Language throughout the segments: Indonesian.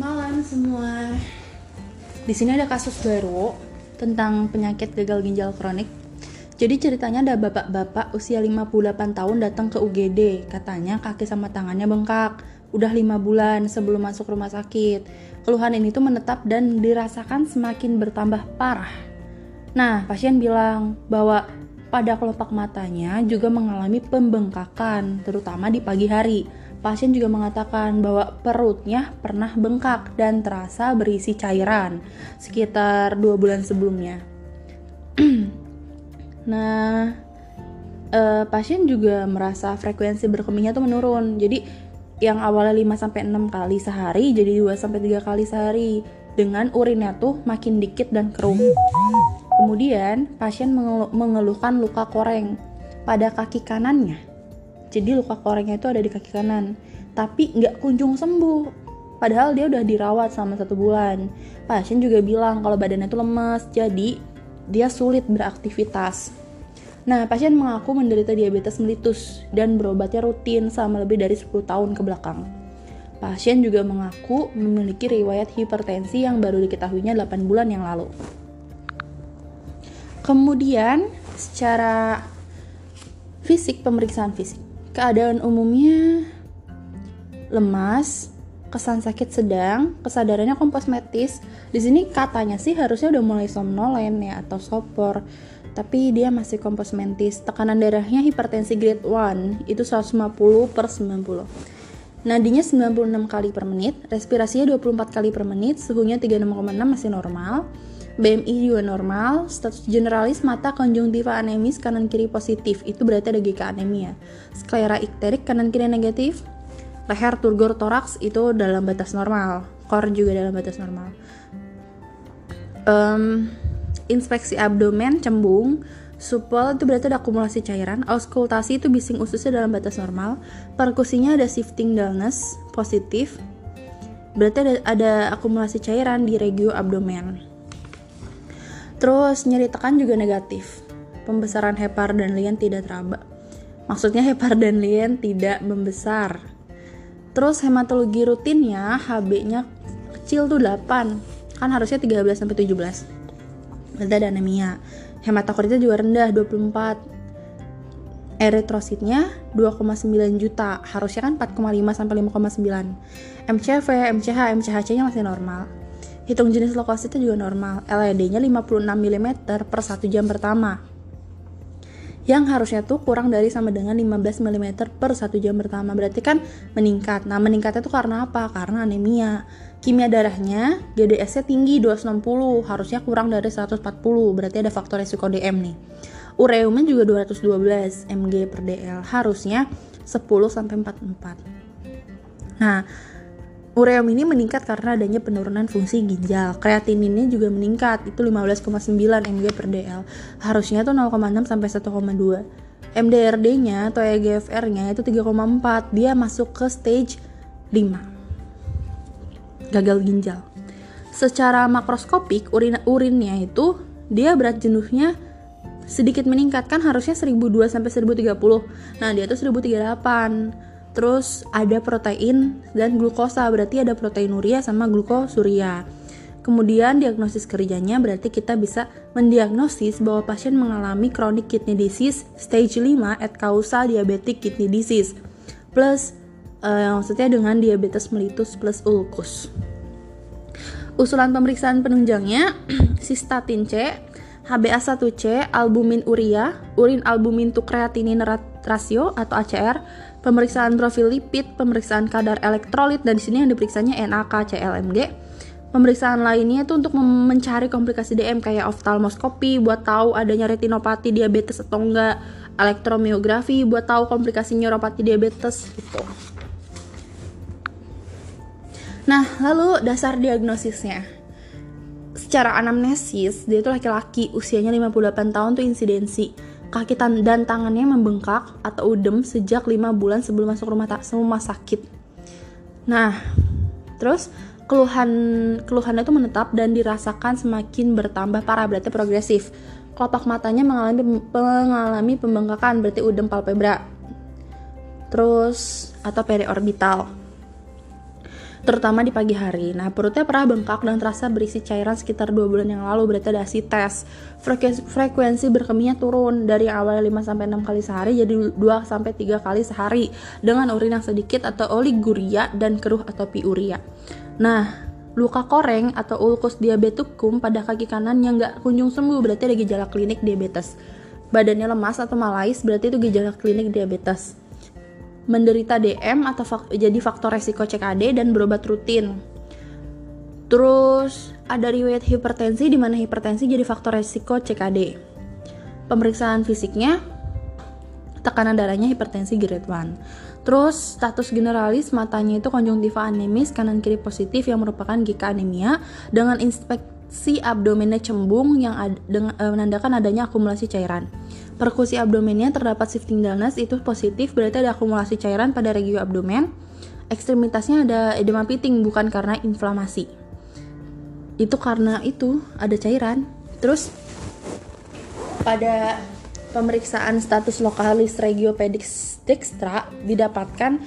malam semua. Di sini ada kasus baru tentang penyakit gagal ginjal kronik. Jadi ceritanya ada bapak-bapak usia 58 tahun datang ke UGD. Katanya kaki sama tangannya bengkak. Udah 5 bulan sebelum masuk rumah sakit. Keluhan ini tuh menetap dan dirasakan semakin bertambah parah. Nah, pasien bilang bahwa pada kelopak matanya juga mengalami pembengkakan, terutama di pagi hari Pasien juga mengatakan bahwa perutnya pernah bengkak dan terasa berisi cairan sekitar dua bulan sebelumnya. nah, uh, pasien juga merasa frekuensi berkemihnya tuh menurun. Jadi yang awalnya 5 sampai 6 kali sehari jadi 2 sampai 3 kali sehari dengan urinnya tuh makin dikit dan keruh. Kemudian pasien mengeluhkan luka koreng pada kaki kanannya jadi luka korengnya itu ada di kaki kanan tapi nggak kunjung sembuh padahal dia udah dirawat selama satu bulan pasien juga bilang kalau badannya itu lemas jadi dia sulit beraktivitas Nah, pasien mengaku menderita diabetes melitus dan berobatnya rutin selama lebih dari 10 tahun ke belakang. Pasien juga mengaku memiliki riwayat hipertensi yang baru diketahuinya 8 bulan yang lalu. Kemudian, secara fisik, pemeriksaan fisik. Keadaan umumnya lemas, kesan sakit sedang, kesadarannya komposmetis. Di sini katanya sih harusnya udah mulai somnolen ya atau sopor, tapi dia masih komposmentis. Tekanan darahnya hipertensi grade 1 itu 150 per 90. Nadinya 96 kali per menit, respirasinya 24 kali per menit, suhunya 36,6 masih normal BMI juga normal, status generalis mata konjungtiva anemis kanan kiri positif, itu berarti ada GK anemia. Sklera ikterik kanan kiri negatif, leher turgor toraks itu dalam batas normal, core juga dalam batas normal. Um, inspeksi abdomen cembung, supel itu berarti ada akumulasi cairan, auskultasi itu bising ususnya dalam batas normal, perkusinya ada shifting dullness positif, berarti ada, ada akumulasi cairan di regio abdomen. Terus nyeri tekan juga negatif. Pembesaran hepar dan lien tidak teraba. Maksudnya hepar dan lien tidak membesar. Terus hematologi rutinnya HB-nya kecil tuh 8. Kan harusnya 13 sampai 17. Berarti ada anemia. Hematokritnya juga rendah 24 eritrositnya 2,9 juta harusnya kan 4,5 sampai 5,9 MCV, MCH, MCHC-nya masih normal Hitung jenis lokasi itu juga normal. LED-nya 56 mm per 1 jam pertama. Yang harusnya tuh kurang dari sama dengan 15 mm per 1 jam pertama. Berarti kan meningkat. Nah, meningkatnya tuh karena apa? Karena anemia. Kimia darahnya GDS-nya tinggi 260, harusnya kurang dari 140. Berarti ada faktor resiko DM nih. Ureumnya juga 212 mg per dl, harusnya 10 sampai 44. Nah, Ureum ini meningkat karena adanya penurunan fungsi ginjal. Kreatininnya juga meningkat, itu 15,9 mg per dl. Harusnya tuh 0,6 sampai 1,2. MDRD-nya atau EGFR-nya itu 3,4. Dia masuk ke stage 5. Gagal ginjal. Secara makroskopik, urin urinnya itu dia berat jenuhnya sedikit meningkat kan harusnya 1002 sampai 1030. Nah, dia tuh 1038 Terus ada protein dan glukosa, berarti ada proteinuria sama glukosuria. Kemudian diagnosis kerjanya berarti kita bisa mendiagnosis bahwa pasien mengalami chronic kidney disease stage 5 at causal diabetic kidney disease plus uh, maksudnya dengan diabetes mellitus plus ulkus. Usulan pemeriksaan penunjangnya sistatin C, HbA1c, albumin uria, urin albumin to creatinine ratio atau ACR, pemeriksaan profil lipid, pemeriksaan kadar elektrolit dan di sini yang diperiksanya NAK, CLMG. Pemeriksaan lainnya itu untuk mencari komplikasi DM kayak oftalmoskopi buat tahu adanya retinopati diabetes atau enggak, elektromiografi buat tahu komplikasi neuropati diabetes gitu. Nah, lalu dasar diagnosisnya. Secara anamnesis, dia itu laki-laki, usianya 58 tahun tuh insidensi kaki dan tangannya membengkak atau udem sejak lima bulan sebelum masuk rumah, rumah sakit. Nah, terus keluhan keluhannya itu menetap dan dirasakan semakin bertambah parah berarti progresif. Kelopak matanya mengalami mengalami pembengkakan berarti udem palpebra. Terus atau periorbital. Terutama di pagi hari. Nah, perutnya pernah bengkak dan terasa berisi cairan sekitar 2 bulan yang lalu, berarti ada ASI tes. Frekuensi, frekuensi berkemihnya turun dari awal 5 sampai 6 kali sehari jadi 2 sampai 3 kali sehari dengan urin yang sedikit atau oliguria dan keruh atau piuria. Nah, luka koreng atau ulkus diabeticum pada kaki kanan yang nggak kunjung sembuh berarti ada gejala klinik diabetes. Badannya lemas atau malais berarti itu gejala klinik diabetes menderita DM atau fak jadi faktor resiko CKD dan berobat rutin. Terus ada riwayat hipertensi di mana hipertensi jadi faktor resiko CKD. Pemeriksaan fisiknya tekanan darahnya hipertensi grade 1. Terus status generalis matanya itu konjungtiva anemis kanan kiri positif yang merupakan GK anemia dengan inspeksi abdomennya cembung yang ad, dengan, e, menandakan adanya akumulasi cairan perkusi abdomennya terdapat shifting dullness itu positif berarti ada akumulasi cairan pada regio abdomen. Ekstremitasnya ada edema piting bukan karena inflamasi. Itu karena itu ada cairan. Terus pada pemeriksaan status lokalis regiopedix dextra didapatkan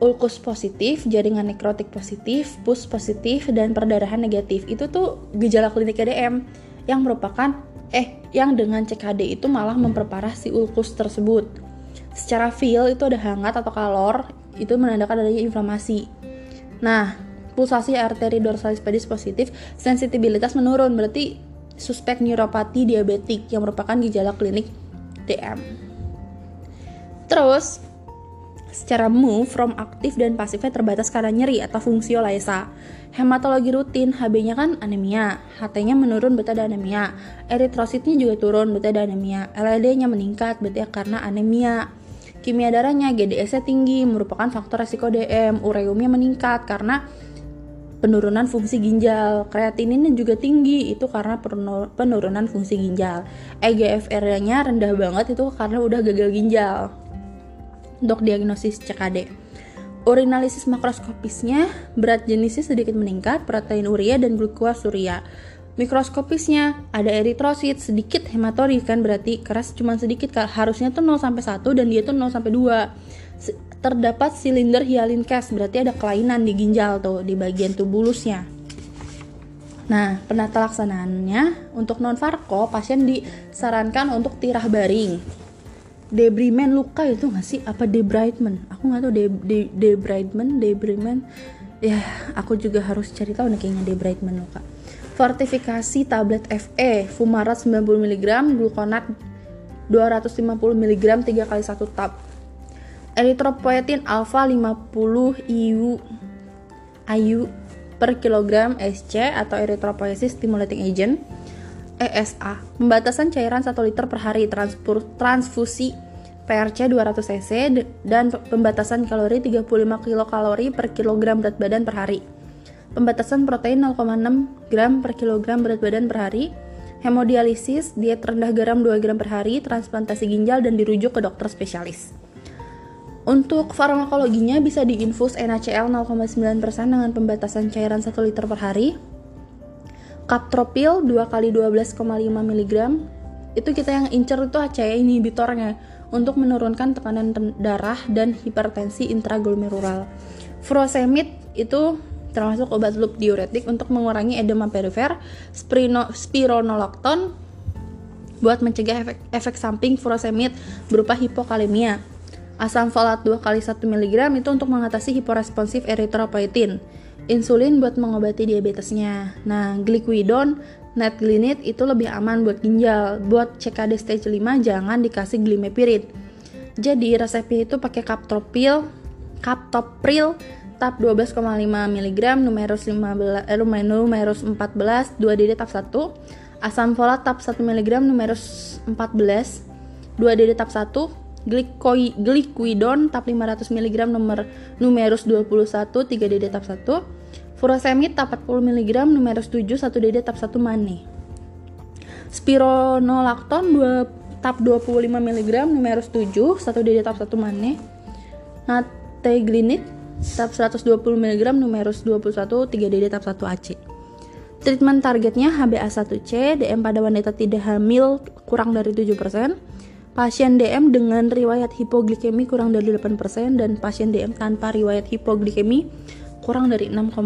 ulkus positif, jaringan nekrotik positif, pus positif, dan perdarahan negatif. Itu tuh gejala klinik EDM yang merupakan eh yang dengan CKD itu malah memperparah si ulkus tersebut. Secara feel itu ada hangat atau kalor, itu menandakan adanya inflamasi. Nah, pulsasi arteri dorsalis pedis positif, sensitivitas menurun, berarti suspek neuropati diabetik yang merupakan gejala klinik DM. Terus, secara move from aktif dan pasifnya terbatas karena nyeri atau fungsio laesa. Hematologi rutin, HB-nya kan anemia, HT-nya menurun berarti ada anemia, eritrositnya juga turun berarti ada anemia, LED-nya meningkat berarti karena anemia. Kimia darahnya GDS-nya tinggi merupakan faktor resiko DM, ureumnya meningkat karena penurunan fungsi ginjal. Kreatininnya juga tinggi itu karena penurunan fungsi ginjal. EGFR-nya rendah banget itu karena udah gagal ginjal untuk diagnosis CKD. Urinalisis makroskopisnya, berat jenisnya sedikit meningkat, protein urea dan glukosuria. Mikroskopisnya ada eritrosit, sedikit hematorit kan berarti keras cuma sedikit harusnya tuh 0 sampai 1 dan dia tuh 0 sampai 2. Terdapat silinder hyalin cast berarti ada kelainan di ginjal tuh di bagian tubulusnya. Nah, penata laksanaannya untuk non farko pasien disarankan untuk tirah baring Debriman luka itu gak sih? Apa debridement aku nggak tahu de, de, debridement debridement ya aku juga harus cari tahu nih kayaknya debridement luka. Fortifikasi tablet FE fumarat 90 mg gluconat 250 mg 3 kali 1 tab eritropoietin alfa 50 IU IU per kilogram SC atau erythropoiesis stimulating agent ESA, pembatasan cairan 1 liter per hari, transfusi PRC 200 cc dan pembatasan kalori 35 kilokalori per kilogram berat badan per hari. Pembatasan protein 0,6 gram per kilogram berat badan per hari. Hemodialisis, diet rendah garam 2 gram per hari, transplantasi ginjal dan dirujuk ke dokter spesialis. Untuk farmakologinya bisa diinfus NaCl 0,9% dengan pembatasan cairan 1 liter per hari, Captropil 2 kali 12,5 mg itu kita yang incer itu HCI inhibitornya untuk menurunkan tekanan darah dan hipertensi intraglomerular. Furosemid itu termasuk obat loop diuretik untuk mengurangi edema perifer, spironolactone buat mencegah efek, efek samping furosemid berupa hipokalemia. Asam folat 2 kali 1 mg itu untuk mengatasi hiporesponsif eritropoietin insulin buat mengobati diabetesnya. Nah, glyquidon, netglinit itu lebih aman buat ginjal. Buat CKD stage 5 jangan dikasih glimepirid. Jadi resepnya itu pakai captopril, captopril tab 12,5 mg, numerus 15 eh, numerus 14, 2 DD tab 1, asam folat tab 1 mg, numerus 14, 2 DD tab 1, glyquidon tab 500 mg nomor numerus 21 3 DD tab 1 furosemid tab 40 mg numerus 7 1 DD tab 1 mane spironolacton 2 tab 25 mg numerus 7 1 DD tab 1 mane nateglinit tab 120 mg numerus 21 3 DD tab 1 AC Treatment targetnya HbA1c, DM pada wanita tidak hamil kurang dari 7%, Pasien DM dengan riwayat hipoglikemi kurang dari 8% dan pasien DM tanpa riwayat hipoglikemi kurang dari 6,5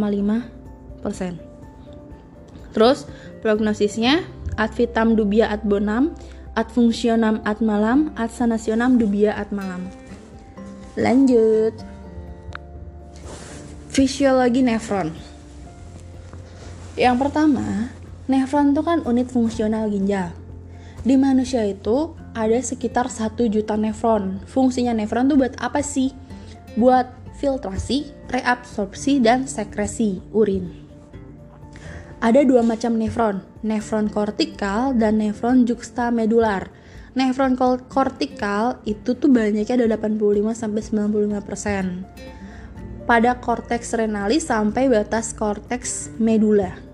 persen. Terus prognosisnya ad vitam dubia ad bonam, ad fungsionam ad malam, ad sanasionam dubia ad malam. Lanjut. Fisiologi nefron. Yang pertama, nefron itu kan unit fungsional ginjal. Di manusia itu ada sekitar 1 juta nefron. Fungsinya nefron tuh buat apa sih? Buat filtrasi, reabsorpsi, dan sekresi urin. Ada dua macam nefron, nefron kortikal dan nefron juxtamedular. Nefron kortikal itu tuh banyaknya ada 85 sampai 95 persen pada korteks renalis sampai batas korteks medula.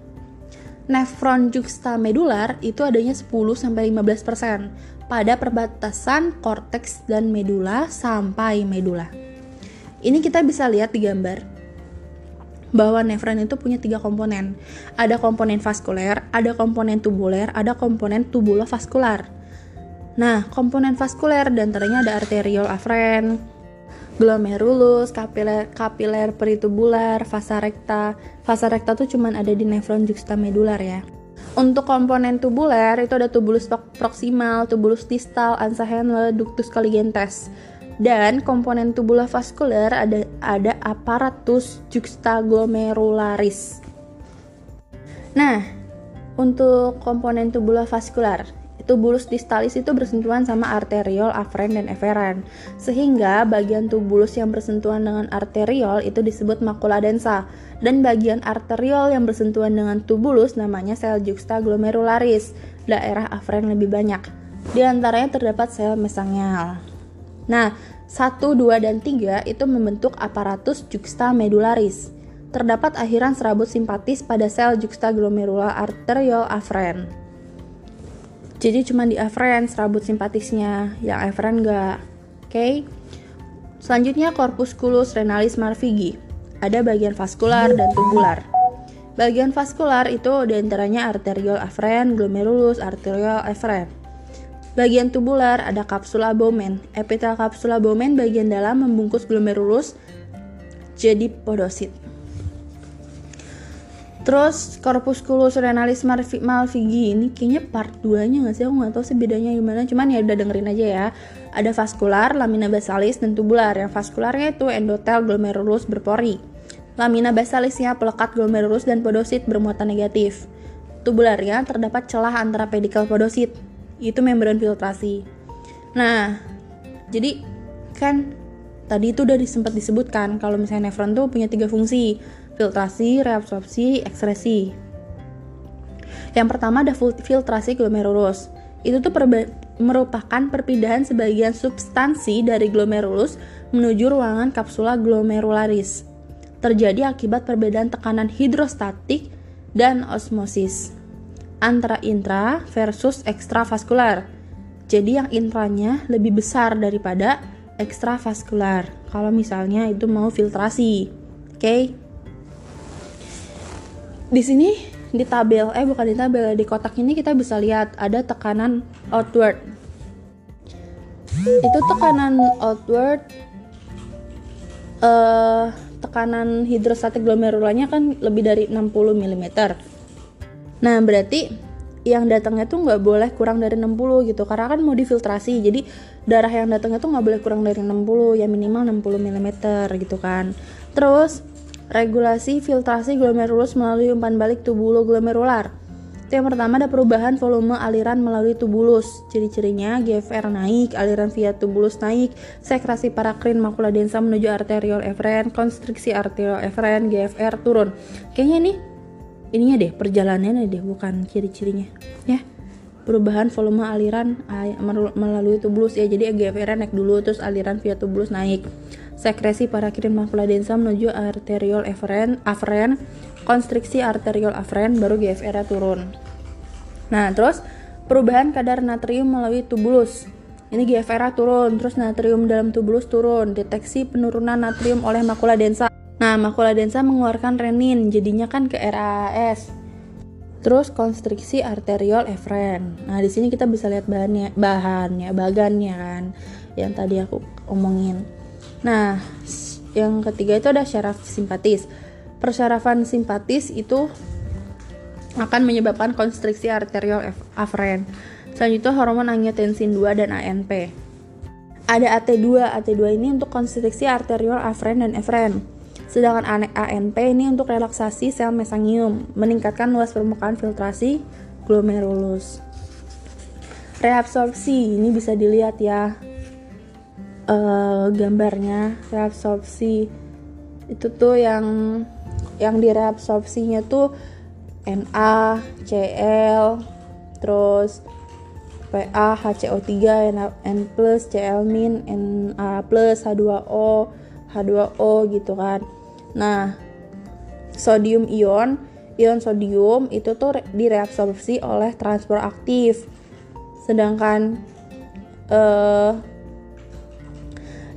Nefron juxtamedular itu adanya 10 sampai 15% pada perbatasan korteks dan medula sampai medula. Ini kita bisa lihat di gambar bahwa nefron itu punya tiga komponen. Ada komponen vaskuler, ada komponen tubuler, ada komponen tubulovaskular. Nah, komponen vaskuler di antaranya ada arteriol afren, glomerulus, kapiler, kapiler peritubular, vasa recta. Vasa recta tuh cuman ada di nefron juxtamedular ya. Untuk komponen tubuler itu ada tubulus proximal, tubulus distal, ansa Henle, ductus colligentes. Dan komponen tubula vaskuler ada ada aparatus juxtaglomerularis. Nah, untuk komponen tubula vaskular tubulus distalis itu bersentuhan sama arteriol afren dan eferen. Sehingga bagian tubulus yang bersentuhan dengan arteriol itu disebut makula densa dan bagian arteriol yang bersentuhan dengan tubulus namanya sel juxtaglomeralis. Daerah afren lebih banyak. Di antaranya terdapat sel mesangial. Nah, 1, 2, dan 3 itu membentuk aparatus juxtamedularis. Terdapat akhiran serabut simpatis pada sel juxtaglomerular arteriol afren jadi cuma di afferent serabut simpatisnya yang afferent enggak oke okay? selanjutnya corpusculus renalis marvigi ada bagian vaskular dan tubular bagian vaskular itu di antaranya arteriol afferent glomerulus arteriol afferent Bagian tubular ada kapsul abomen. Epitel kapsul abomen bagian dalam membungkus glomerulus jadi podosit. Terus corpusculus renalis malvigi ini kayaknya part 2 nya gak sih? Aku gak tahu sih bedanya gimana. Cuman ya udah dengerin aja ya. Ada vaskular, lamina basalis, dan tubular. Yang vaskularnya itu endotel glomerulus berpori. Lamina basalisnya pelekat glomerulus dan podosit bermuatan negatif. Tubularnya terdapat celah antara pedikel podosit Itu membran filtrasi. Nah, jadi kan tadi itu udah sempat disebutkan kalau misalnya nefron tuh punya tiga fungsi filtrasi, reabsorpsi, ekskresi. Yang pertama ada filtrasi glomerulus. Itu tuh merupakan perpindahan sebagian substansi dari glomerulus menuju ruangan kapsula glomerularis. Terjadi akibat perbedaan tekanan hidrostatik dan osmosis antara intra versus ekstravaskular. Jadi yang intranya lebih besar daripada ekstravaskular. Kalau misalnya itu mau filtrasi. Oke. Okay? Di sini di tabel eh bukan di tabel di kotak ini kita bisa lihat ada tekanan outward. Itu tekanan outward uh, tekanan hidrostatik glomerulanya kan lebih dari 60 mm nah berarti yang datangnya tuh nggak boleh kurang dari 60 gitu karena kan mau difiltrasi jadi darah yang datangnya tuh nggak boleh kurang dari 60 ya minimal 60 mm gitu kan. Terus regulasi filtrasi glomerulus melalui umpan balik tubulo glomerular. Itu yang pertama ada perubahan volume aliran melalui tubulus. Ciri-cirinya GFR naik, aliran via tubulus naik, sekrasi parakrin makula densa menuju arteriol eferen, konstriksi arteriol eferen, GFR turun. Kayaknya ini ininya deh perjalanannya deh bukan ciri-cirinya ya perubahan volume aliran melalui tubulus ya jadi GFR naik dulu terus aliran via tubulus naik sekresi parakrin makula densa menuju arteriol aferen, aferen konstriksi arteriol aferen baru GFR turun. Nah, terus perubahan kadar natrium melalui tubulus. Ini GFR turun, terus natrium dalam tubulus turun, deteksi penurunan natrium oleh makula densa. Nah, makula densa mengeluarkan renin, jadinya kan ke RAS. Terus konstriksi arteriol efren. Nah, di sini kita bisa lihat bahannya, bahannya, bagannya kan, yang tadi aku omongin. Nah, yang ketiga itu ada syaraf simpatis. persyarafan simpatis itu akan menyebabkan konstriksi arterial aferen. Selanjutnya hormon angiotensin 2 dan ANP. Ada AT2. AT2 ini untuk konstriksi arterial aferen dan efren. Sedangkan ANP ini untuk relaksasi sel mesangium, meningkatkan luas permukaan filtrasi glomerulus. Reabsorpsi ini bisa dilihat ya uh, gambarnya reabsorpsi itu tuh yang yang direabsorpsinya tuh Na, Cl, terus PA, HCO3, N+, Cl-, Na+, H2O, H2O gitu kan. Nah, sodium ion, ion sodium itu tuh direabsorpsi oleh transport aktif. Sedangkan eh,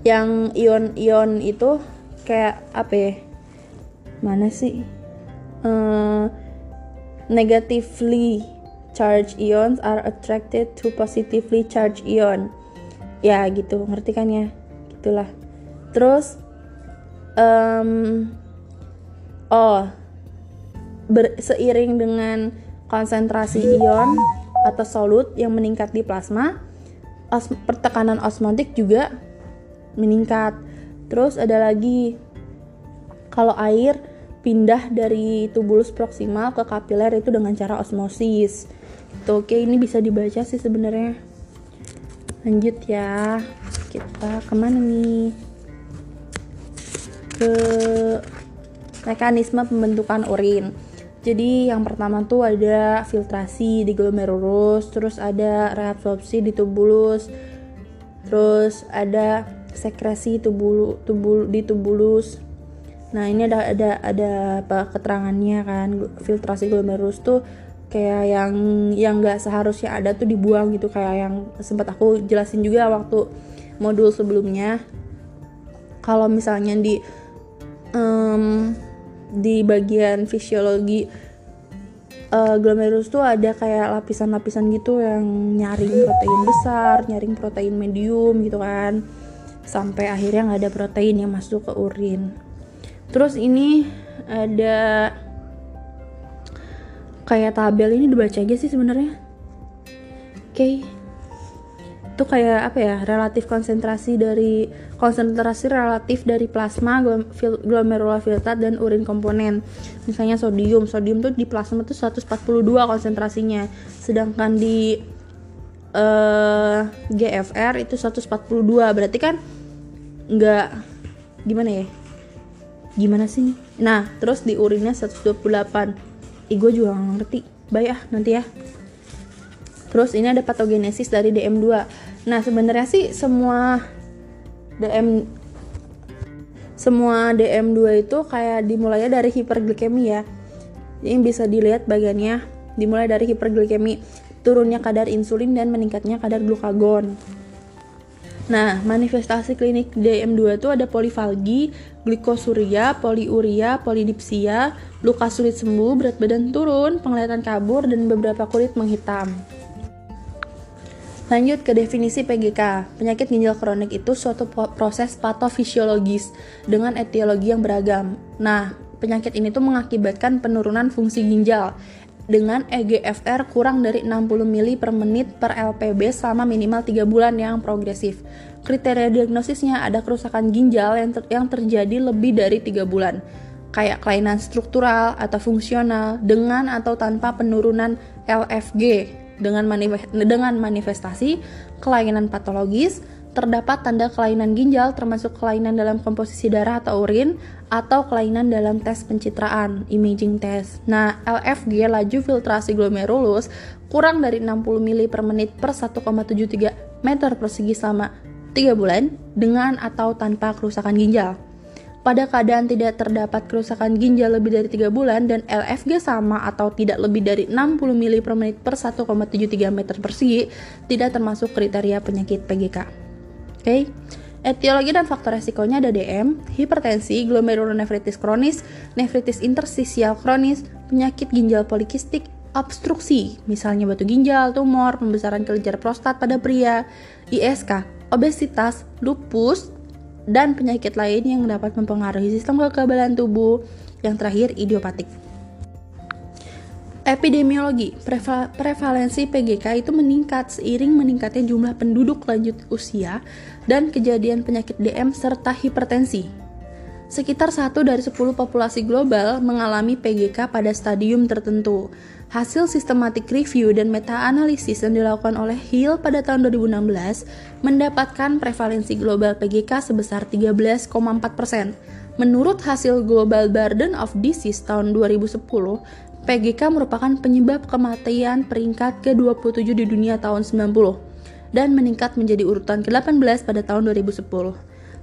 yang ion-ion itu kayak apa ya? Mana sih? Uh, negatively charged ions are attracted to positively charged ion ya gitu ngerti kan ya gitulah terus um, oh ber, seiring dengan konsentrasi ion atau solut yang meningkat di plasma os, pertekanan osmotik juga meningkat terus ada lagi kalau air pindah dari tubulus proksimal ke kapiler itu dengan cara osmosis. Tuh, oke ini bisa dibaca sih sebenarnya. Lanjut ya. Kita ke mana nih? Ke mekanisme pembentukan urin. Jadi yang pertama tuh ada filtrasi di glomerulus, terus ada reabsorpsi di tubulus, terus ada sekresi tubul, tubul di tubulus, Nah ini ada ada ada apa keterangannya kan filtrasi glomerulus tuh kayak yang yang nggak seharusnya ada tuh dibuang gitu. Kayak yang sempat aku jelasin juga waktu modul sebelumnya. Kalau misalnya di um, di bagian fisiologi uh, glomerulus tuh ada kayak lapisan-lapisan gitu yang nyaring protein besar, nyaring protein medium gitu kan sampai akhirnya nggak ada protein yang masuk ke urin. Terus ini ada kayak tabel ini dibaca aja sih sebenarnya. Oke. Okay. itu kayak apa ya relatif konsentrasi dari konsentrasi relatif dari plasma glomerular filtrat dan urin komponen. Misalnya sodium sodium tuh di plasma tuh 142 konsentrasinya. Sedangkan di uh, eh, GFR itu 142 berarti kan nggak gimana ya? Gimana sih nah terus di urinnya 128 Ih gue juga gak ngerti. Baik ah nanti ya. Terus ini ada patogenesis dari DM2 Nah sebenarnya sih semua DM semua DM2 itu kayak dimulainya dari hiperglikemi ya. Jadi bisa dilihat bagiannya dimulai dari hiperglikemi turunnya kadar insulin dan meningkatnya kadar glukagon Nah, manifestasi klinik DM2 itu ada polifalgi, glikosuria, poliuria, polidipsia, luka sulit sembuh, berat badan turun, penglihatan kabur, dan beberapa kulit menghitam. Lanjut ke definisi PGK. Penyakit ginjal kronik itu suatu proses patofisiologis dengan etiologi yang beragam. Nah, penyakit ini tuh mengakibatkan penurunan fungsi ginjal dengan EGFR kurang dari 60 mili per menit per LPB selama minimal 3 bulan yang progresif. Kriteria diagnosisnya ada kerusakan ginjal yang, ter yang terjadi lebih dari 3 bulan, kayak kelainan struktural atau fungsional dengan atau tanpa penurunan LFG dengan, manifest dengan manifestasi kelainan patologis, terdapat tanda kelainan ginjal termasuk kelainan dalam komposisi darah atau urin atau kelainan dalam tes pencitraan imaging test. Nah, LFG laju filtrasi glomerulus kurang dari 60 mili per menit per 1,73 meter persegi selama 3 bulan dengan atau tanpa kerusakan ginjal. Pada keadaan tidak terdapat kerusakan ginjal lebih dari 3 bulan dan LFG sama atau tidak lebih dari 60 mili per menit per 1,73 meter persegi, tidak termasuk kriteria penyakit PGK. Oke. Okay? Etiologi dan faktor resikonya ada DM, hipertensi, glomerulonefritis kronis, nefritis interstisial kronis, penyakit ginjal polikistik, obstruksi, misalnya batu ginjal, tumor, pembesaran kelenjar prostat pada pria, ISK, obesitas, lupus, dan penyakit lain yang dapat mempengaruhi sistem kekebalan tubuh. Yang terakhir, idiopatik. Epidemiologi, prevalensi PGK itu meningkat seiring meningkatnya jumlah penduduk lanjut usia dan kejadian penyakit DM serta hipertensi. Sekitar satu dari 10 populasi global mengalami PGK pada stadium tertentu. Hasil sistematik review dan meta-analisis yang dilakukan oleh Hill pada tahun 2016 mendapatkan prevalensi global PGK sebesar 13,4%. Menurut hasil Global Burden of Disease tahun 2010, PGK merupakan penyebab kematian peringkat ke-27 di dunia tahun 90 dan meningkat menjadi urutan ke-18 pada tahun 2010.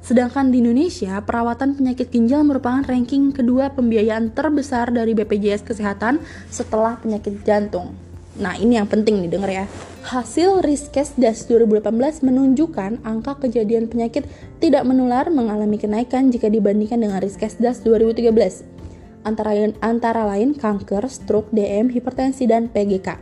Sedangkan di Indonesia, perawatan penyakit ginjal merupakan ranking kedua pembiayaan terbesar dari BPJS Kesehatan setelah penyakit jantung. Nah, ini yang penting nih denger ya. Hasil Riskesdas 2018 menunjukkan angka kejadian penyakit tidak menular mengalami kenaikan jika dibandingkan dengan Riskesdas 2013. Antara lain, antara lain kanker, stroke, DM, hipertensi, dan PGK.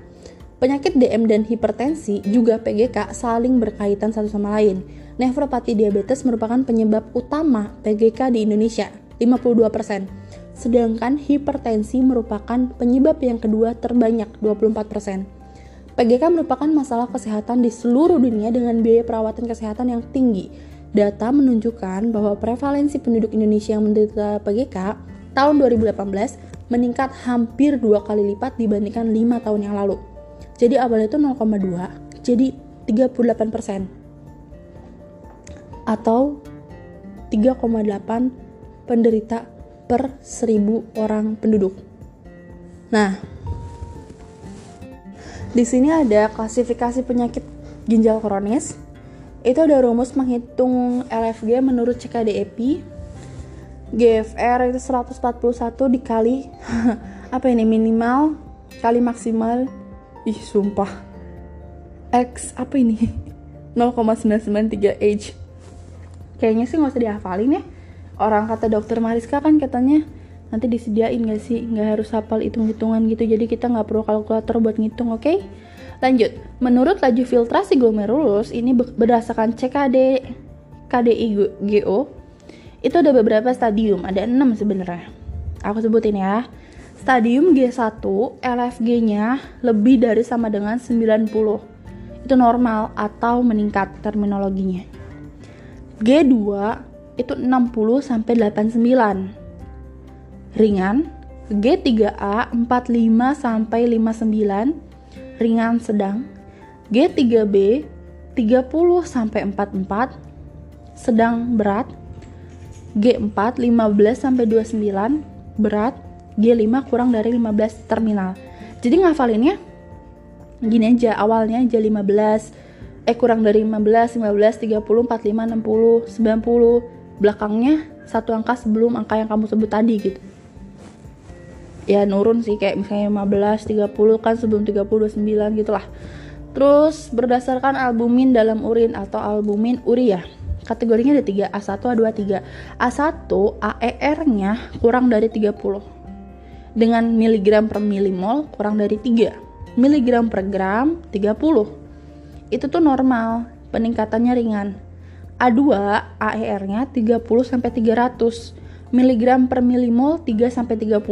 Penyakit DM dan hipertensi juga PGK saling berkaitan satu sama lain nefropati diabetes merupakan penyebab utama PGK di Indonesia, 52%. Sedangkan hipertensi merupakan penyebab yang kedua terbanyak, 24%. PGK merupakan masalah kesehatan di seluruh dunia dengan biaya perawatan kesehatan yang tinggi. Data menunjukkan bahwa prevalensi penduduk Indonesia yang menderita PGK tahun 2018 meningkat hampir dua kali lipat dibandingkan lima tahun yang lalu. Jadi awalnya itu 0,2, jadi 38 persen atau 3,8 penderita per 1000 orang penduduk. Nah, di sini ada klasifikasi penyakit ginjal kronis. Itu ada rumus menghitung LFG menurut CKDEP. GFR itu 141 dikali apa ini minimal kali maksimal. Ih, sumpah. X apa ini? 0,993 H kayaknya sih nggak usah dihafalin ya orang kata dokter Mariska kan katanya nanti disediain gak sih nggak harus hafal hitung-hitungan gitu jadi kita nggak perlu kalkulator buat ngitung oke okay? lanjut menurut laju filtrasi glomerulus ini berdasarkan CKD KDI GO itu ada beberapa stadium ada enam sebenarnya aku sebutin ya stadium G1 LFG-nya lebih dari sama dengan 90 itu normal atau meningkat terminologinya G2 itu 60 sampai 89. Ringan. G3A 45 sampai 59. Ringan sedang. G3B 30 sampai 44. Sedang berat. G4 15 sampai 29 berat. G5 kurang dari 15 terminal. Jadi ngafalinnya gini aja awalnya aja 15 eh kurang dari 15, 15, 30, 45, 60, 90 belakangnya satu angka sebelum angka yang kamu sebut tadi gitu ya nurun sih kayak misalnya 15, 30 kan sebelum 30, 29 gitu lah terus berdasarkan albumin dalam urin atau albumin uria kategorinya ada 3 A1, A2, A3 A1 AER nya kurang dari 30 dengan miligram per milimol kurang dari 3 miligram per gram 30 itu tuh normal, peningkatannya ringan. A2 AER-nya 30 sampai 300 mg per milimol 3 sampai 30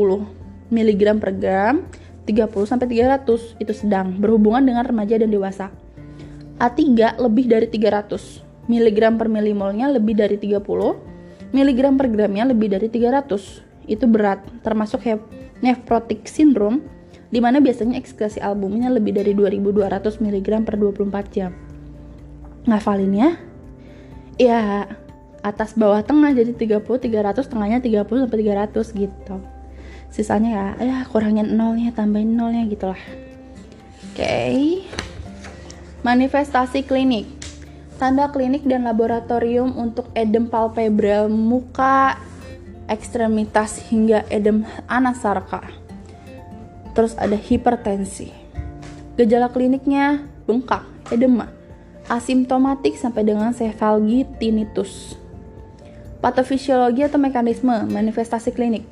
mg per gram 30 sampai 300 itu sedang berhubungan dengan remaja dan dewasa. A3 lebih dari 300 mg per milimolnya lebih dari 30 mg per gramnya lebih dari 300 itu berat termasuk nephrotic syndrome di mana biasanya ekskresi albumnya lebih dari 2200 mg per 24 jam. Ngafalinnya? Ya, atas bawah tengah jadi 30, 300, tengahnya 30 sampai 300 gitu. Sisanya ya, ya kurangin nolnya, tambahin nolnya gitu lah. Oke. Okay. Manifestasi klinik. Tanda klinik dan laboratorium untuk edem palpebral muka, ekstremitas hingga edem anasarka terus ada hipertensi. Gejala kliniknya bengkak, edema, asimptomatik sampai dengan sefalgi tinnitus. Patofisiologi atau mekanisme manifestasi klinik.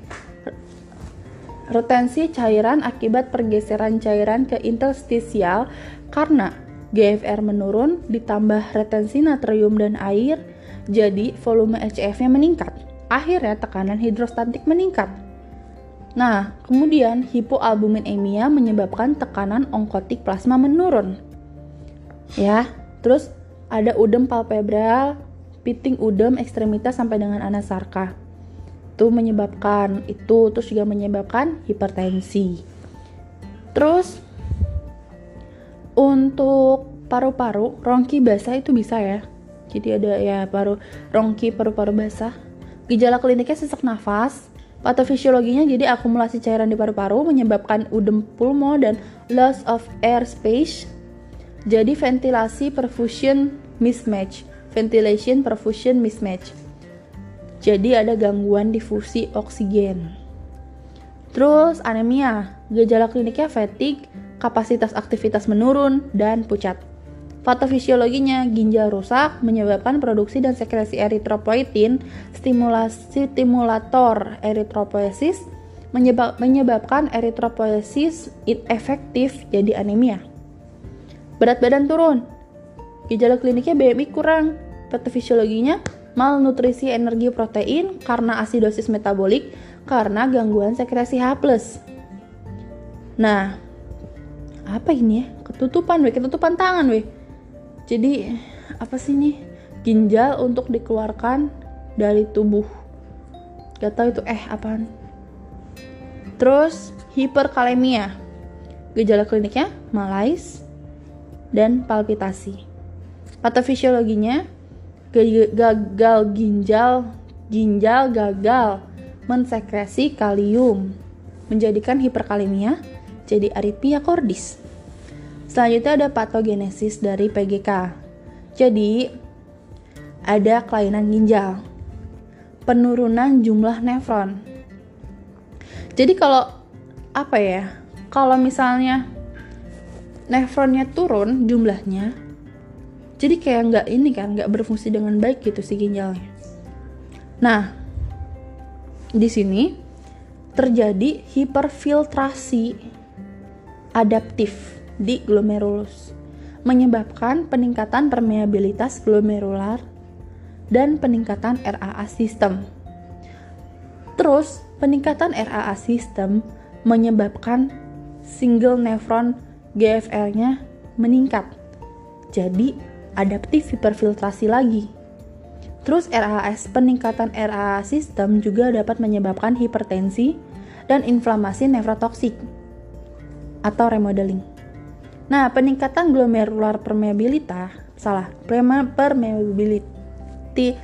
Retensi cairan akibat pergeseran cairan ke interstisial karena GFR menurun ditambah retensi natrium dan air, Jadi volume LCF-nya meningkat. Akhirnya tekanan hidrostatik meningkat. Nah, kemudian hipoalbuminemia menyebabkan tekanan onkotik plasma menurun. Ya, terus ada udem palpebral, piting udem ekstremitas sampai dengan anasarka. Itu menyebabkan itu terus juga menyebabkan hipertensi. Terus untuk paru-paru, rongki basah itu bisa ya. Jadi ada ya paru rongki paru-paru basah. Gejala kliniknya sesak nafas, Patofisiologinya jadi akumulasi cairan di paru-paru menyebabkan udem pulmo dan loss of air space. Jadi ventilasi perfusion mismatch, ventilation perfusion mismatch. Jadi ada gangguan difusi oksigen. Terus anemia, gejala kliniknya fatigue, kapasitas aktivitas menurun dan pucat. Patofisiologinya, ginjal rusak menyebabkan produksi dan sekresi eritropoietin, stimulasi stimulator eritropoiesis menyebab, menyebabkan eritropoiesis inefektif jadi anemia. Berat badan turun. Gejala kliniknya BMI kurang. Patofisiologinya malnutrisi energi protein karena asidosis metabolik karena gangguan sekresi H+. Nah, apa ini ya? Ketutupan weh, ketutupan tangan weh. Jadi apa sih nih ginjal untuk dikeluarkan dari tubuh. Gak tahu itu eh apaan. Terus hiperkalemia. Gejala kliniknya malais dan palpitasi. Patofisiologinya gagal ginjal ginjal gagal mensekresi kalium menjadikan hiperkalemia jadi aritmia kordis Selanjutnya ada patogenesis dari PGK. Jadi, ada kelainan ginjal, penurunan jumlah nefron. Jadi kalau apa ya? Kalau misalnya nefronnya turun jumlahnya, jadi kayak nggak ini kan, nggak berfungsi dengan baik gitu si ginjalnya. Nah, di sini terjadi hiperfiltrasi adaptif di glomerulus, menyebabkan peningkatan permeabilitas glomerular dan peningkatan RAA sistem. Terus, peningkatan RAA sistem menyebabkan single nephron GFR-nya meningkat. Jadi, adaptif hiperfiltrasi lagi. Terus RAS, peningkatan RAA sistem juga dapat menyebabkan hipertensi dan inflamasi nefrotoksik atau remodeling. Nah, peningkatan glomerular permeabilitas, salah, permeability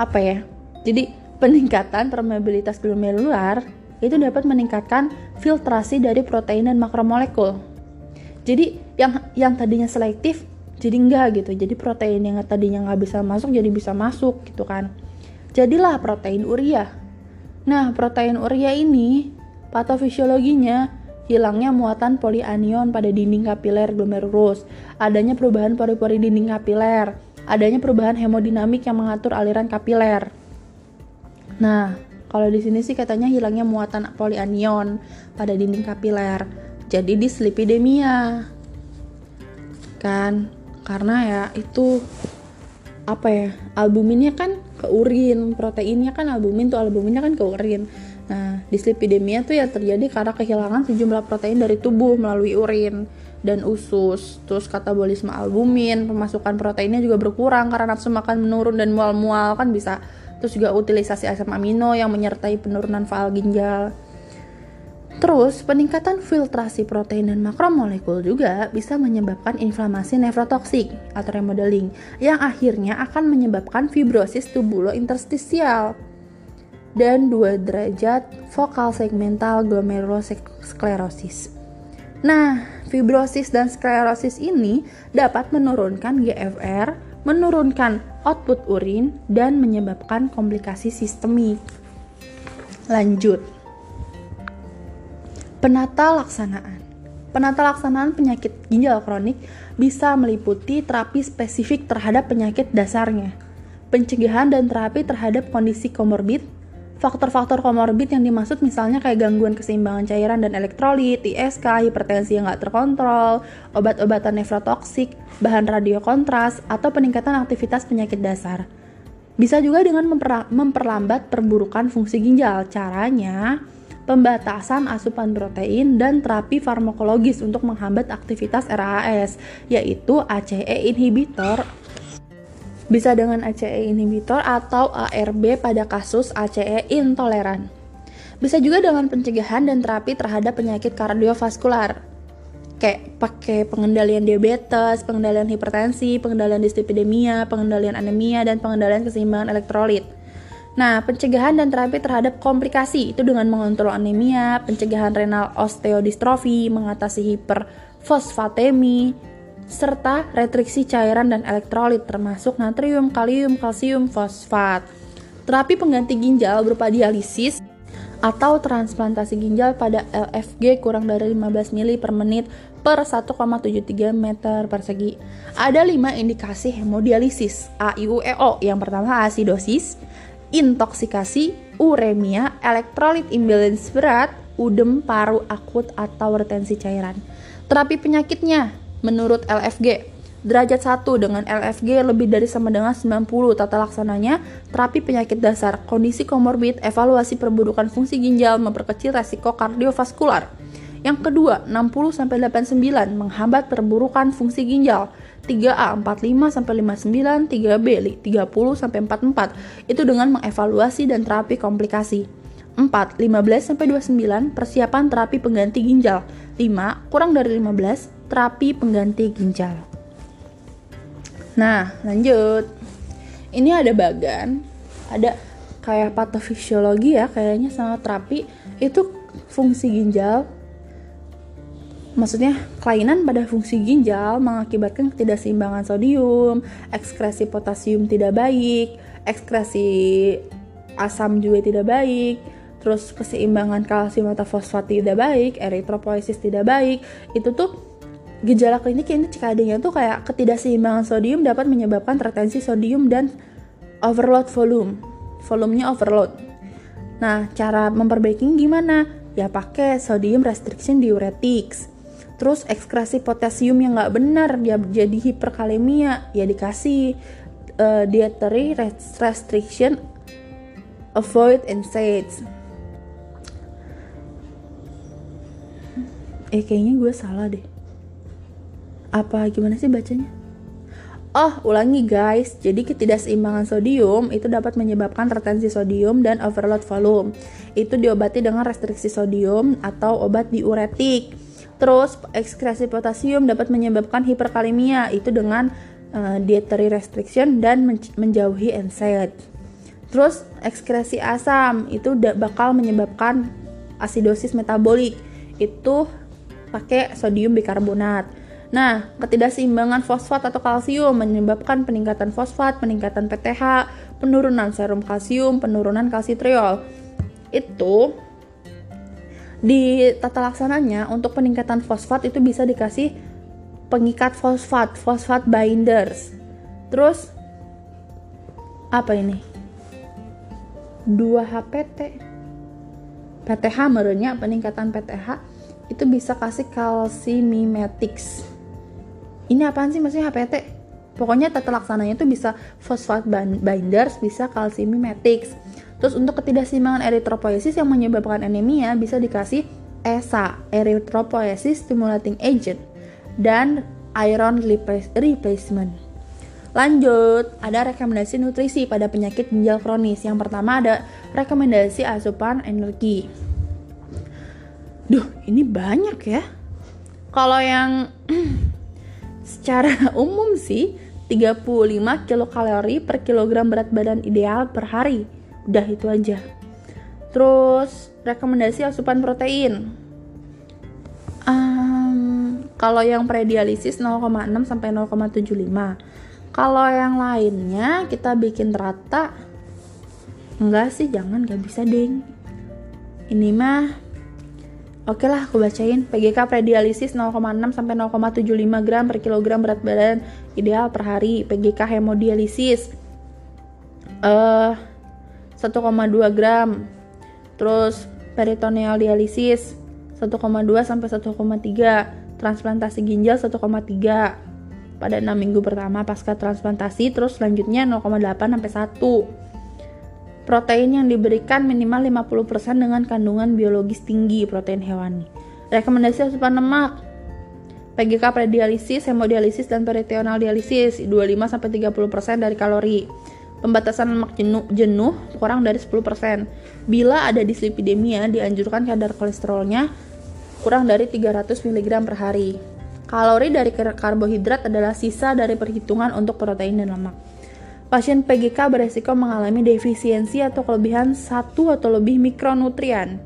apa ya? Jadi, peningkatan permeabilitas glomerular itu dapat meningkatkan filtrasi dari protein dan makromolekul. Jadi, yang yang tadinya selektif jadi enggak gitu. Jadi protein yang tadinya nggak bisa masuk jadi bisa masuk gitu kan. Jadilah protein urea. Nah, protein urea ini patofisiologinya hilangnya muatan polianion pada dinding kapiler glomerulus, adanya perubahan pori-pori dinding kapiler, adanya perubahan hemodinamik yang mengatur aliran kapiler. Nah, kalau di sini sih katanya hilangnya muatan polianion pada dinding kapiler. Jadi dislipidemia. Kan? Karena ya itu apa ya? Albuminnya kan ke urin, proteinnya kan albumin tuh albuminnya kan ke urin. Nah, dislipidemia tuh ya terjadi karena kehilangan sejumlah protein dari tubuh melalui urin dan usus. Terus katabolisme albumin, pemasukan proteinnya juga berkurang karena nafsu makan menurun dan mual-mual kan bisa. Terus juga utilisasi asam amino yang menyertai penurunan faal ginjal. Terus, peningkatan filtrasi protein dan makromolekul juga bisa menyebabkan inflamasi nefrotoksik atau remodeling yang akhirnya akan menyebabkan fibrosis tubulo-interstisial dan 2 derajat vokal segmental glomerulosklerosis. Nah, fibrosis dan sklerosis ini dapat menurunkan GFR, menurunkan output urin, dan menyebabkan komplikasi sistemik. Lanjut. Penata laksanaan. Penata laksanaan penyakit ginjal kronik bisa meliputi terapi spesifik terhadap penyakit dasarnya, pencegahan dan terapi terhadap kondisi komorbid, Faktor-faktor komorbid yang dimaksud misalnya kayak gangguan keseimbangan cairan dan elektrolit, ISK, hipertensi yang nggak terkontrol, obat-obatan nefrotoksik, bahan radiokontras, atau peningkatan aktivitas penyakit dasar. Bisa juga dengan memperlambat perburukan fungsi ginjal. Caranya, pembatasan asupan protein dan terapi farmakologis untuk menghambat aktivitas RAS, yaitu ACE inhibitor bisa dengan ACE inhibitor atau ARB pada kasus ACE intoleran. Bisa juga dengan pencegahan dan terapi terhadap penyakit kardiovaskular kayak pakai pengendalian diabetes, pengendalian hipertensi, pengendalian dislipidemia, pengendalian anemia, dan pengendalian keseimbangan elektrolit. Nah, pencegahan dan terapi terhadap komplikasi itu dengan mengontrol anemia, pencegahan renal osteodistrofi, mengatasi hiperfosfatemi, serta retriksi cairan dan elektrolit termasuk natrium, kalium, kalsium, fosfat. Terapi pengganti ginjal berupa dialisis atau transplantasi ginjal pada LFG kurang dari 15 mili per menit per 1,73 meter persegi. Ada 5 indikasi hemodialisis AIUEO. Yang pertama asidosis, intoksikasi, uremia, elektrolit imbalance berat, udem paru akut atau retensi cairan. Terapi penyakitnya menurut LFG Derajat 1 dengan LFG lebih dari sama dengan 90 tata laksananya, terapi penyakit dasar, kondisi komorbid, evaluasi perburukan fungsi ginjal, memperkecil resiko kardiovaskular. Yang kedua, 60 sampai 89 menghambat perburukan fungsi ginjal. 3A 45 sampai 59, 3B 30 sampai 44 itu dengan mengevaluasi dan terapi komplikasi. 4. 15 sampai 29 persiapan terapi pengganti ginjal. 5. Kurang dari 15 terapi pengganti ginjal. Nah, lanjut. Ini ada bagan, ada kayak patofisiologi ya, kayaknya sama terapi itu fungsi ginjal. Maksudnya, kelainan pada fungsi ginjal mengakibatkan ketidakseimbangan sodium, ekskresi potasium tidak baik, ekskresi asam juga tidak baik, terus keseimbangan kalsium atau fosfat tidak baik, eritropoiesis tidak baik, itu tuh gejala klinik ini CKD-nya tuh kayak ketidakseimbangan sodium dapat menyebabkan retensi sodium dan overload volume. Volumenya overload. Nah, cara memperbaiki gimana? Ya pakai sodium restriction diuretics. Terus ekskresi potasium yang nggak benar ya jadi hiperkalemia ya dikasih uh, dietary restriction avoid NSAIDs. Eh kayaknya gue salah deh apa gimana sih bacanya? Oh, ulangi guys. Jadi ketidakseimbangan sodium itu dapat menyebabkan retensi sodium dan overload volume. Itu diobati dengan restriksi sodium atau obat diuretik. Terus ekskresi potasium dapat menyebabkan hiperkalemia itu dengan uh, dietary restriction dan menjauhi NSAID. Terus ekskresi asam itu bakal menyebabkan asidosis metabolik. Itu pakai sodium bikarbonat. Nah, ketidakseimbangan fosfat atau kalsium menyebabkan peningkatan fosfat, peningkatan PTH, penurunan serum kalsium, penurunan kalsitriol. Itu di tata laksananya untuk peningkatan fosfat itu bisa dikasih pengikat fosfat, fosfat binders. Terus apa ini? 2-HPT. PTH merenya peningkatan PTH itu bisa kasih calcimimetics ini apaan sih maksudnya HPT pokoknya tata laksananya itu bisa fosfat binders bisa calcimimetics terus untuk ketidakseimbangan eritropoiesis yang menyebabkan anemia bisa dikasih ESA erythropoiesis stimulating agent dan iron replacement Lanjut, ada rekomendasi nutrisi pada penyakit ginjal kronis. Yang pertama ada rekomendasi asupan energi. Duh, ini banyak ya. Kalau yang Secara umum sih 35 kilokalori per kilogram berat badan ideal per hari. Udah itu aja. Terus rekomendasi asupan protein. Um, kalau yang predialisis 0,6 sampai 0,75. Kalau yang lainnya kita bikin rata. Enggak sih, jangan gak bisa ding. Ini mah Oke lah, aku bacain. PGK predialisis 0,6 sampai 0,75 gram per kilogram berat badan ideal per hari. PGK hemodialisis uh, 1,2 gram. Terus peritoneal dialisis 1,2 sampai 1,3. Transplantasi ginjal 1,3. pada 6 minggu pertama pasca transplantasi, terus selanjutnya 0,8 sampai 1. Protein yang diberikan minimal 50% dengan kandungan biologis tinggi protein hewani. Rekomendasi asupan lemak PGK predialisis, hemodialisis, dan peritoneal dialisis 25-30% dari kalori. Pembatasan lemak jenuh, jenuh kurang dari 10%. Bila ada dislipidemia, dianjurkan kadar kolesterolnya kurang dari 300 mg per hari. Kalori dari karbohidrat adalah sisa dari perhitungan untuk protein dan lemak. Pasien PGK beresiko mengalami defisiensi atau kelebihan satu atau lebih mikronutrien,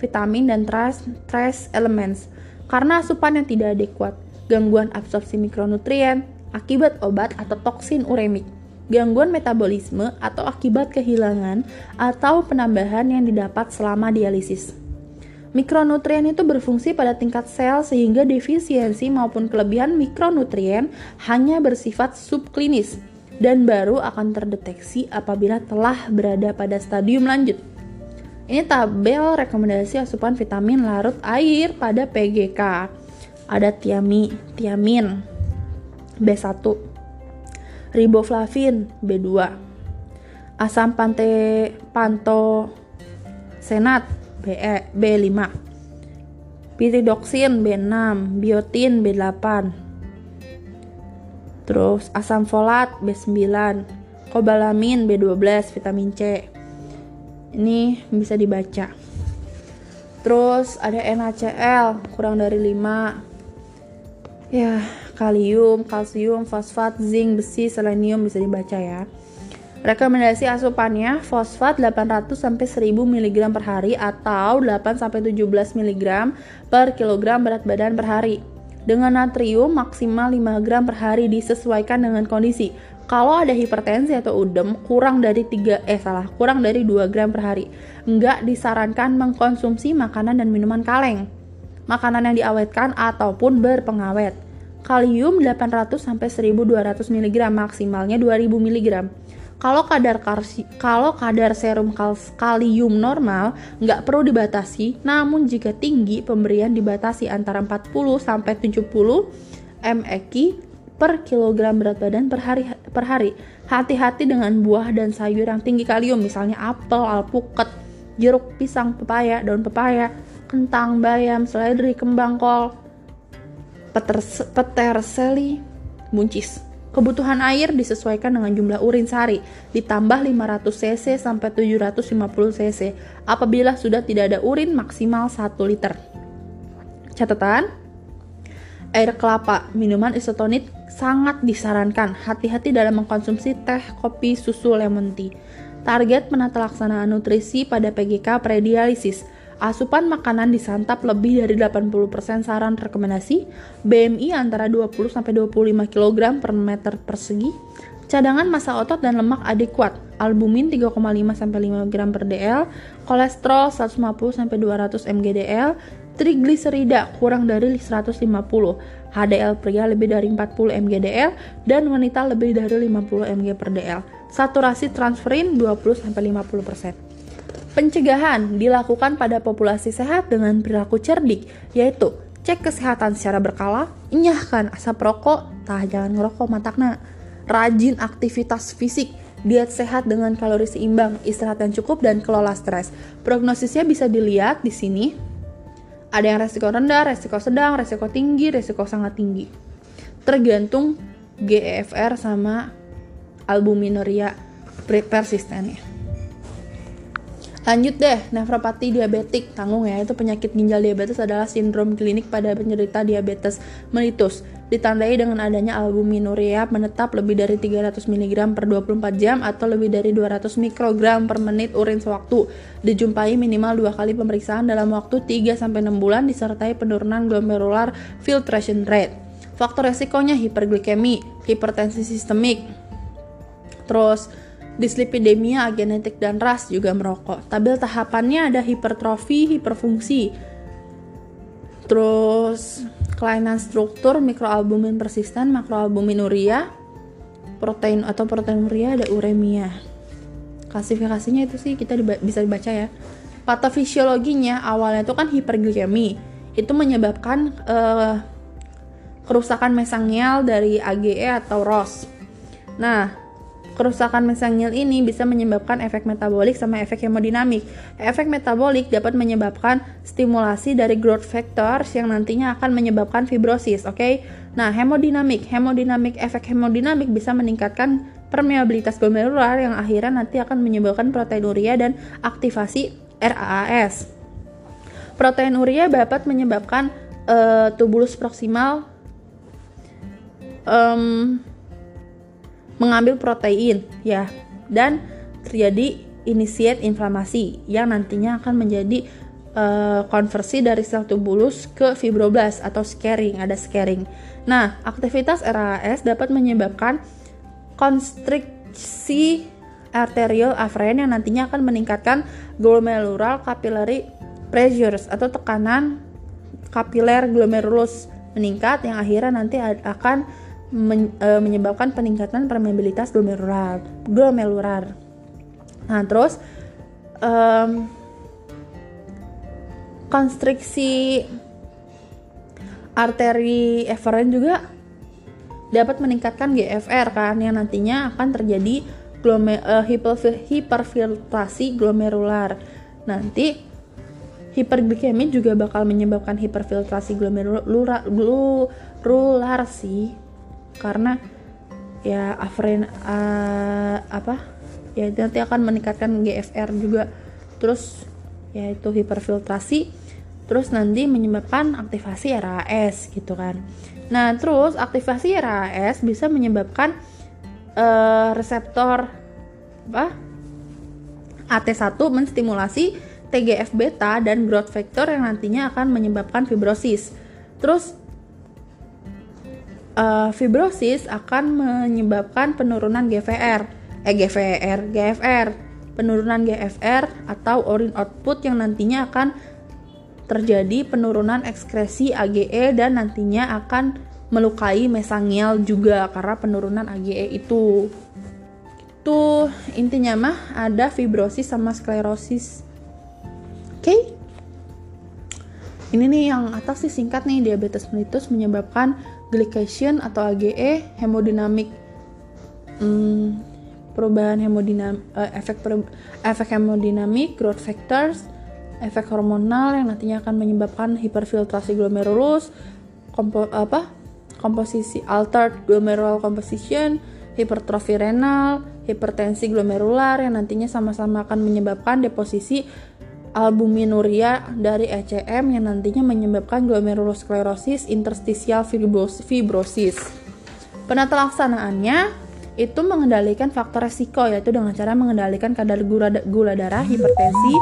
vitamin, dan trace, trace elements karena asupan yang tidak adekuat, gangguan absorpsi mikronutrien, akibat obat atau toksin uremik gangguan metabolisme atau akibat kehilangan atau penambahan yang didapat selama dialisis. Mikronutrien itu berfungsi pada tingkat sel sehingga defisiensi maupun kelebihan mikronutrien hanya bersifat subklinis dan baru akan terdeteksi apabila telah berada pada stadium lanjut. Ini tabel rekomendasi asupan vitamin larut air pada PGK. Ada tiami, tiamin, B1, riboflavin B2 asam pante panto senat BE, B5 piridoksin B6 biotin B8 terus asam folat B9 kobalamin B12 vitamin C ini bisa dibaca terus ada NaCl kurang dari 5 ya kalium, kalsium, fosfat, zinc, besi, selenium bisa dibaca ya. Rekomendasi asupannya fosfat 800 sampai 1000 mg per hari atau 8 sampai 17 mg per kilogram berat badan per hari. Dengan natrium maksimal 5 gram per hari disesuaikan dengan kondisi. Kalau ada hipertensi atau udem kurang dari 3 eh salah, kurang dari 2 gram per hari. Enggak disarankan mengkonsumsi makanan dan minuman kaleng. Makanan yang diawetkan ataupun berpengawet kalium 800 sampai 1200 mg maksimalnya 2000 mg. Kalau kadar karsi, kalau kadar serum kalium normal nggak perlu dibatasi, namun jika tinggi pemberian dibatasi antara 40 sampai 70 mEq per kilogram berat badan per hari per hari. Hati-hati dengan buah dan sayur yang tinggi kalium, misalnya apel, alpukat, jeruk, pisang, pepaya, daun pepaya, kentang, bayam, seledri, kembang kol, peterseli buncis. Kebutuhan air disesuaikan dengan jumlah urin sehari, ditambah 500 cc sampai 750 cc. Apabila sudah tidak ada urin maksimal 1 liter. Catatan, air kelapa, minuman isotonit sangat disarankan. Hati-hati dalam mengkonsumsi teh, kopi, susu, lemon tea. Target penata laksanaan nutrisi pada PGK predialisis Asupan makanan disantap lebih dari 80% saran rekomendasi, BMI antara 20 sampai 25 kg per meter persegi, cadangan massa otot dan lemak adekuat, albumin 3,5 sampai 5 gram per dl, kolesterol 150 sampai 200 mgdl, trigliserida kurang dari 150, HDL pria lebih dari 40 mgdl dan wanita lebih dari 50 mg per dl. Saturasi transferin 20 sampai 50%. Pencegahan dilakukan pada populasi sehat dengan perilaku cerdik, yaitu cek kesehatan secara berkala, enyahkan asap rokok, tah jangan ngerokok matakna, rajin aktivitas fisik, diet sehat dengan kalori seimbang, istirahat yang cukup, dan kelola stres. Prognosisnya bisa dilihat di sini. Ada yang resiko rendah, resiko sedang, resiko tinggi, resiko sangat tinggi. Tergantung GEFR sama albuminuria persistennya. Lanjut deh, nefropati diabetik tanggung ya, itu penyakit ginjal diabetes adalah sindrom klinik pada penderita diabetes mellitus. Ditandai dengan adanya albuminuria menetap lebih dari 300 mg per 24 jam atau lebih dari 200 mikrogram per menit urin sewaktu. Dijumpai minimal dua kali pemeriksaan dalam waktu 3-6 bulan disertai penurunan glomerular filtration rate. Faktor resikonya hiperglikemi, hipertensi sistemik, terus dislipidemia, genetik, dan ras juga merokok. Tabel tahapannya ada hipertrofi, hiperfungsi, terus kelainan struktur, mikroalbumin persisten, makroalbuminuria, protein atau proteinuria, ada uremia. Klasifikasinya itu sih kita bisa dibaca ya. Patofisiologinya awalnya itu kan hiperglikemi. Itu menyebabkan uh, kerusakan mesangial dari AGE atau ROS. Nah, kerusakan mesangial ini bisa menyebabkan efek metabolik sama efek hemodinamik. Efek metabolik dapat menyebabkan stimulasi dari growth factors yang nantinya akan menyebabkan fibrosis, oke? Okay? Nah, hemodinamik, hemodinamik efek hemodinamik bisa meningkatkan permeabilitas glomerular yang akhirnya nanti akan menyebabkan proteinuria dan aktivasi RAAS. Proteinuria dapat menyebabkan uh, tubulus proksimal um, mengambil protein ya dan terjadi initiate inflamasi yang nantinya akan menjadi uh, konversi dari sel tubulus ke fibroblast atau scarring ada scarring. Nah, aktivitas RAS dapat menyebabkan konstriksi arterial afferent yang nantinya akan meningkatkan glomerular capillary pressures atau tekanan kapiler glomerulus meningkat yang akhirnya nanti akan men, e, menyebabkan peningkatan permeabilitas glomerular. glomerular. Nah, terus um, konstriksi arteri efferent juga dapat meningkatkan GFR kan yang nantinya akan terjadi glome, uh, hiperfiltrasi glomerular. Nanti hiperglikemi juga bakal menyebabkan hiperfiltrasi glomerular sih karena ya afren uh, apa ya nanti akan meningkatkan GFR juga. Terus yaitu hiperfiltrasi terus nanti menyebabkan aktivasi RAS gitu kan. Nah terus aktivasi RAS bisa menyebabkan uh, reseptor apa AT1 menstimulasi TGF beta dan growth factor yang nantinya akan menyebabkan fibrosis. Terus uh, fibrosis akan menyebabkan penurunan GFR, eh GFR, GFR, penurunan GFR atau urine output yang nantinya akan terjadi penurunan ekskresi AGE dan nantinya akan melukai mesangial juga karena penurunan AGE itu. Itu intinya mah ada fibrosis sama sklerosis. Oke? Okay? Ini nih yang atas sih singkat nih diabetes mellitus menyebabkan glycation atau AGE, hemodinamik hmm, perubahan hemodinam uh, efek per, efek hemodinamik, growth factors, efek hormonal yang nantinya akan menyebabkan hiperfiltrasi glomerulus, kompo, apa komposisi altered glomerular composition, hipertrofi renal, hipertensi glomerular yang nantinya sama-sama akan menyebabkan deposisi albuminuria dari ECM yang nantinya menyebabkan glomerulosklerosis interstitial fibrosis. Penata laksanaannya itu mengendalikan faktor resiko yaitu dengan cara mengendalikan kadar gula, gula darah, hipertensi,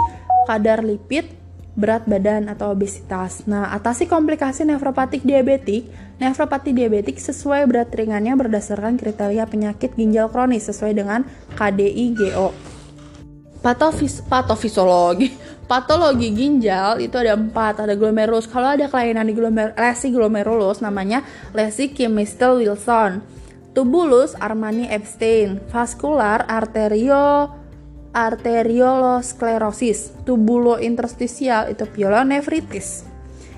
kadar lipid, berat badan atau obesitas. Nah, atasi komplikasi nefropatik diabetik. Nefropati diabetik sesuai berat ringannya berdasarkan kriteria penyakit ginjal kronis sesuai dengan KDI-GO. Patofis patofisiologi patologi ginjal itu ada empat ada glomerulus. Kalau ada kelainan di glomer lesi glomerulus namanya lesi Kimistel Wilson. Tubulus Armani Epstein. Vaskular arterio arteriolosklerosis tubulo interstisial itu pielonefritis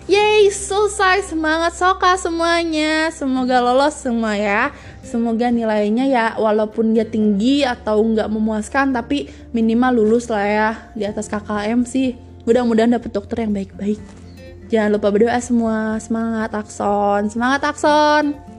Yeay, selesai semangat soka semuanya. Semoga lolos semua ya. Semoga nilainya ya walaupun dia tinggi atau nggak memuaskan tapi minimal lulus lah ya di atas KKM sih. Mudah-mudahan dapet dokter yang baik-baik. Jangan lupa berdoa semua. Semangat Akson, semangat Akson.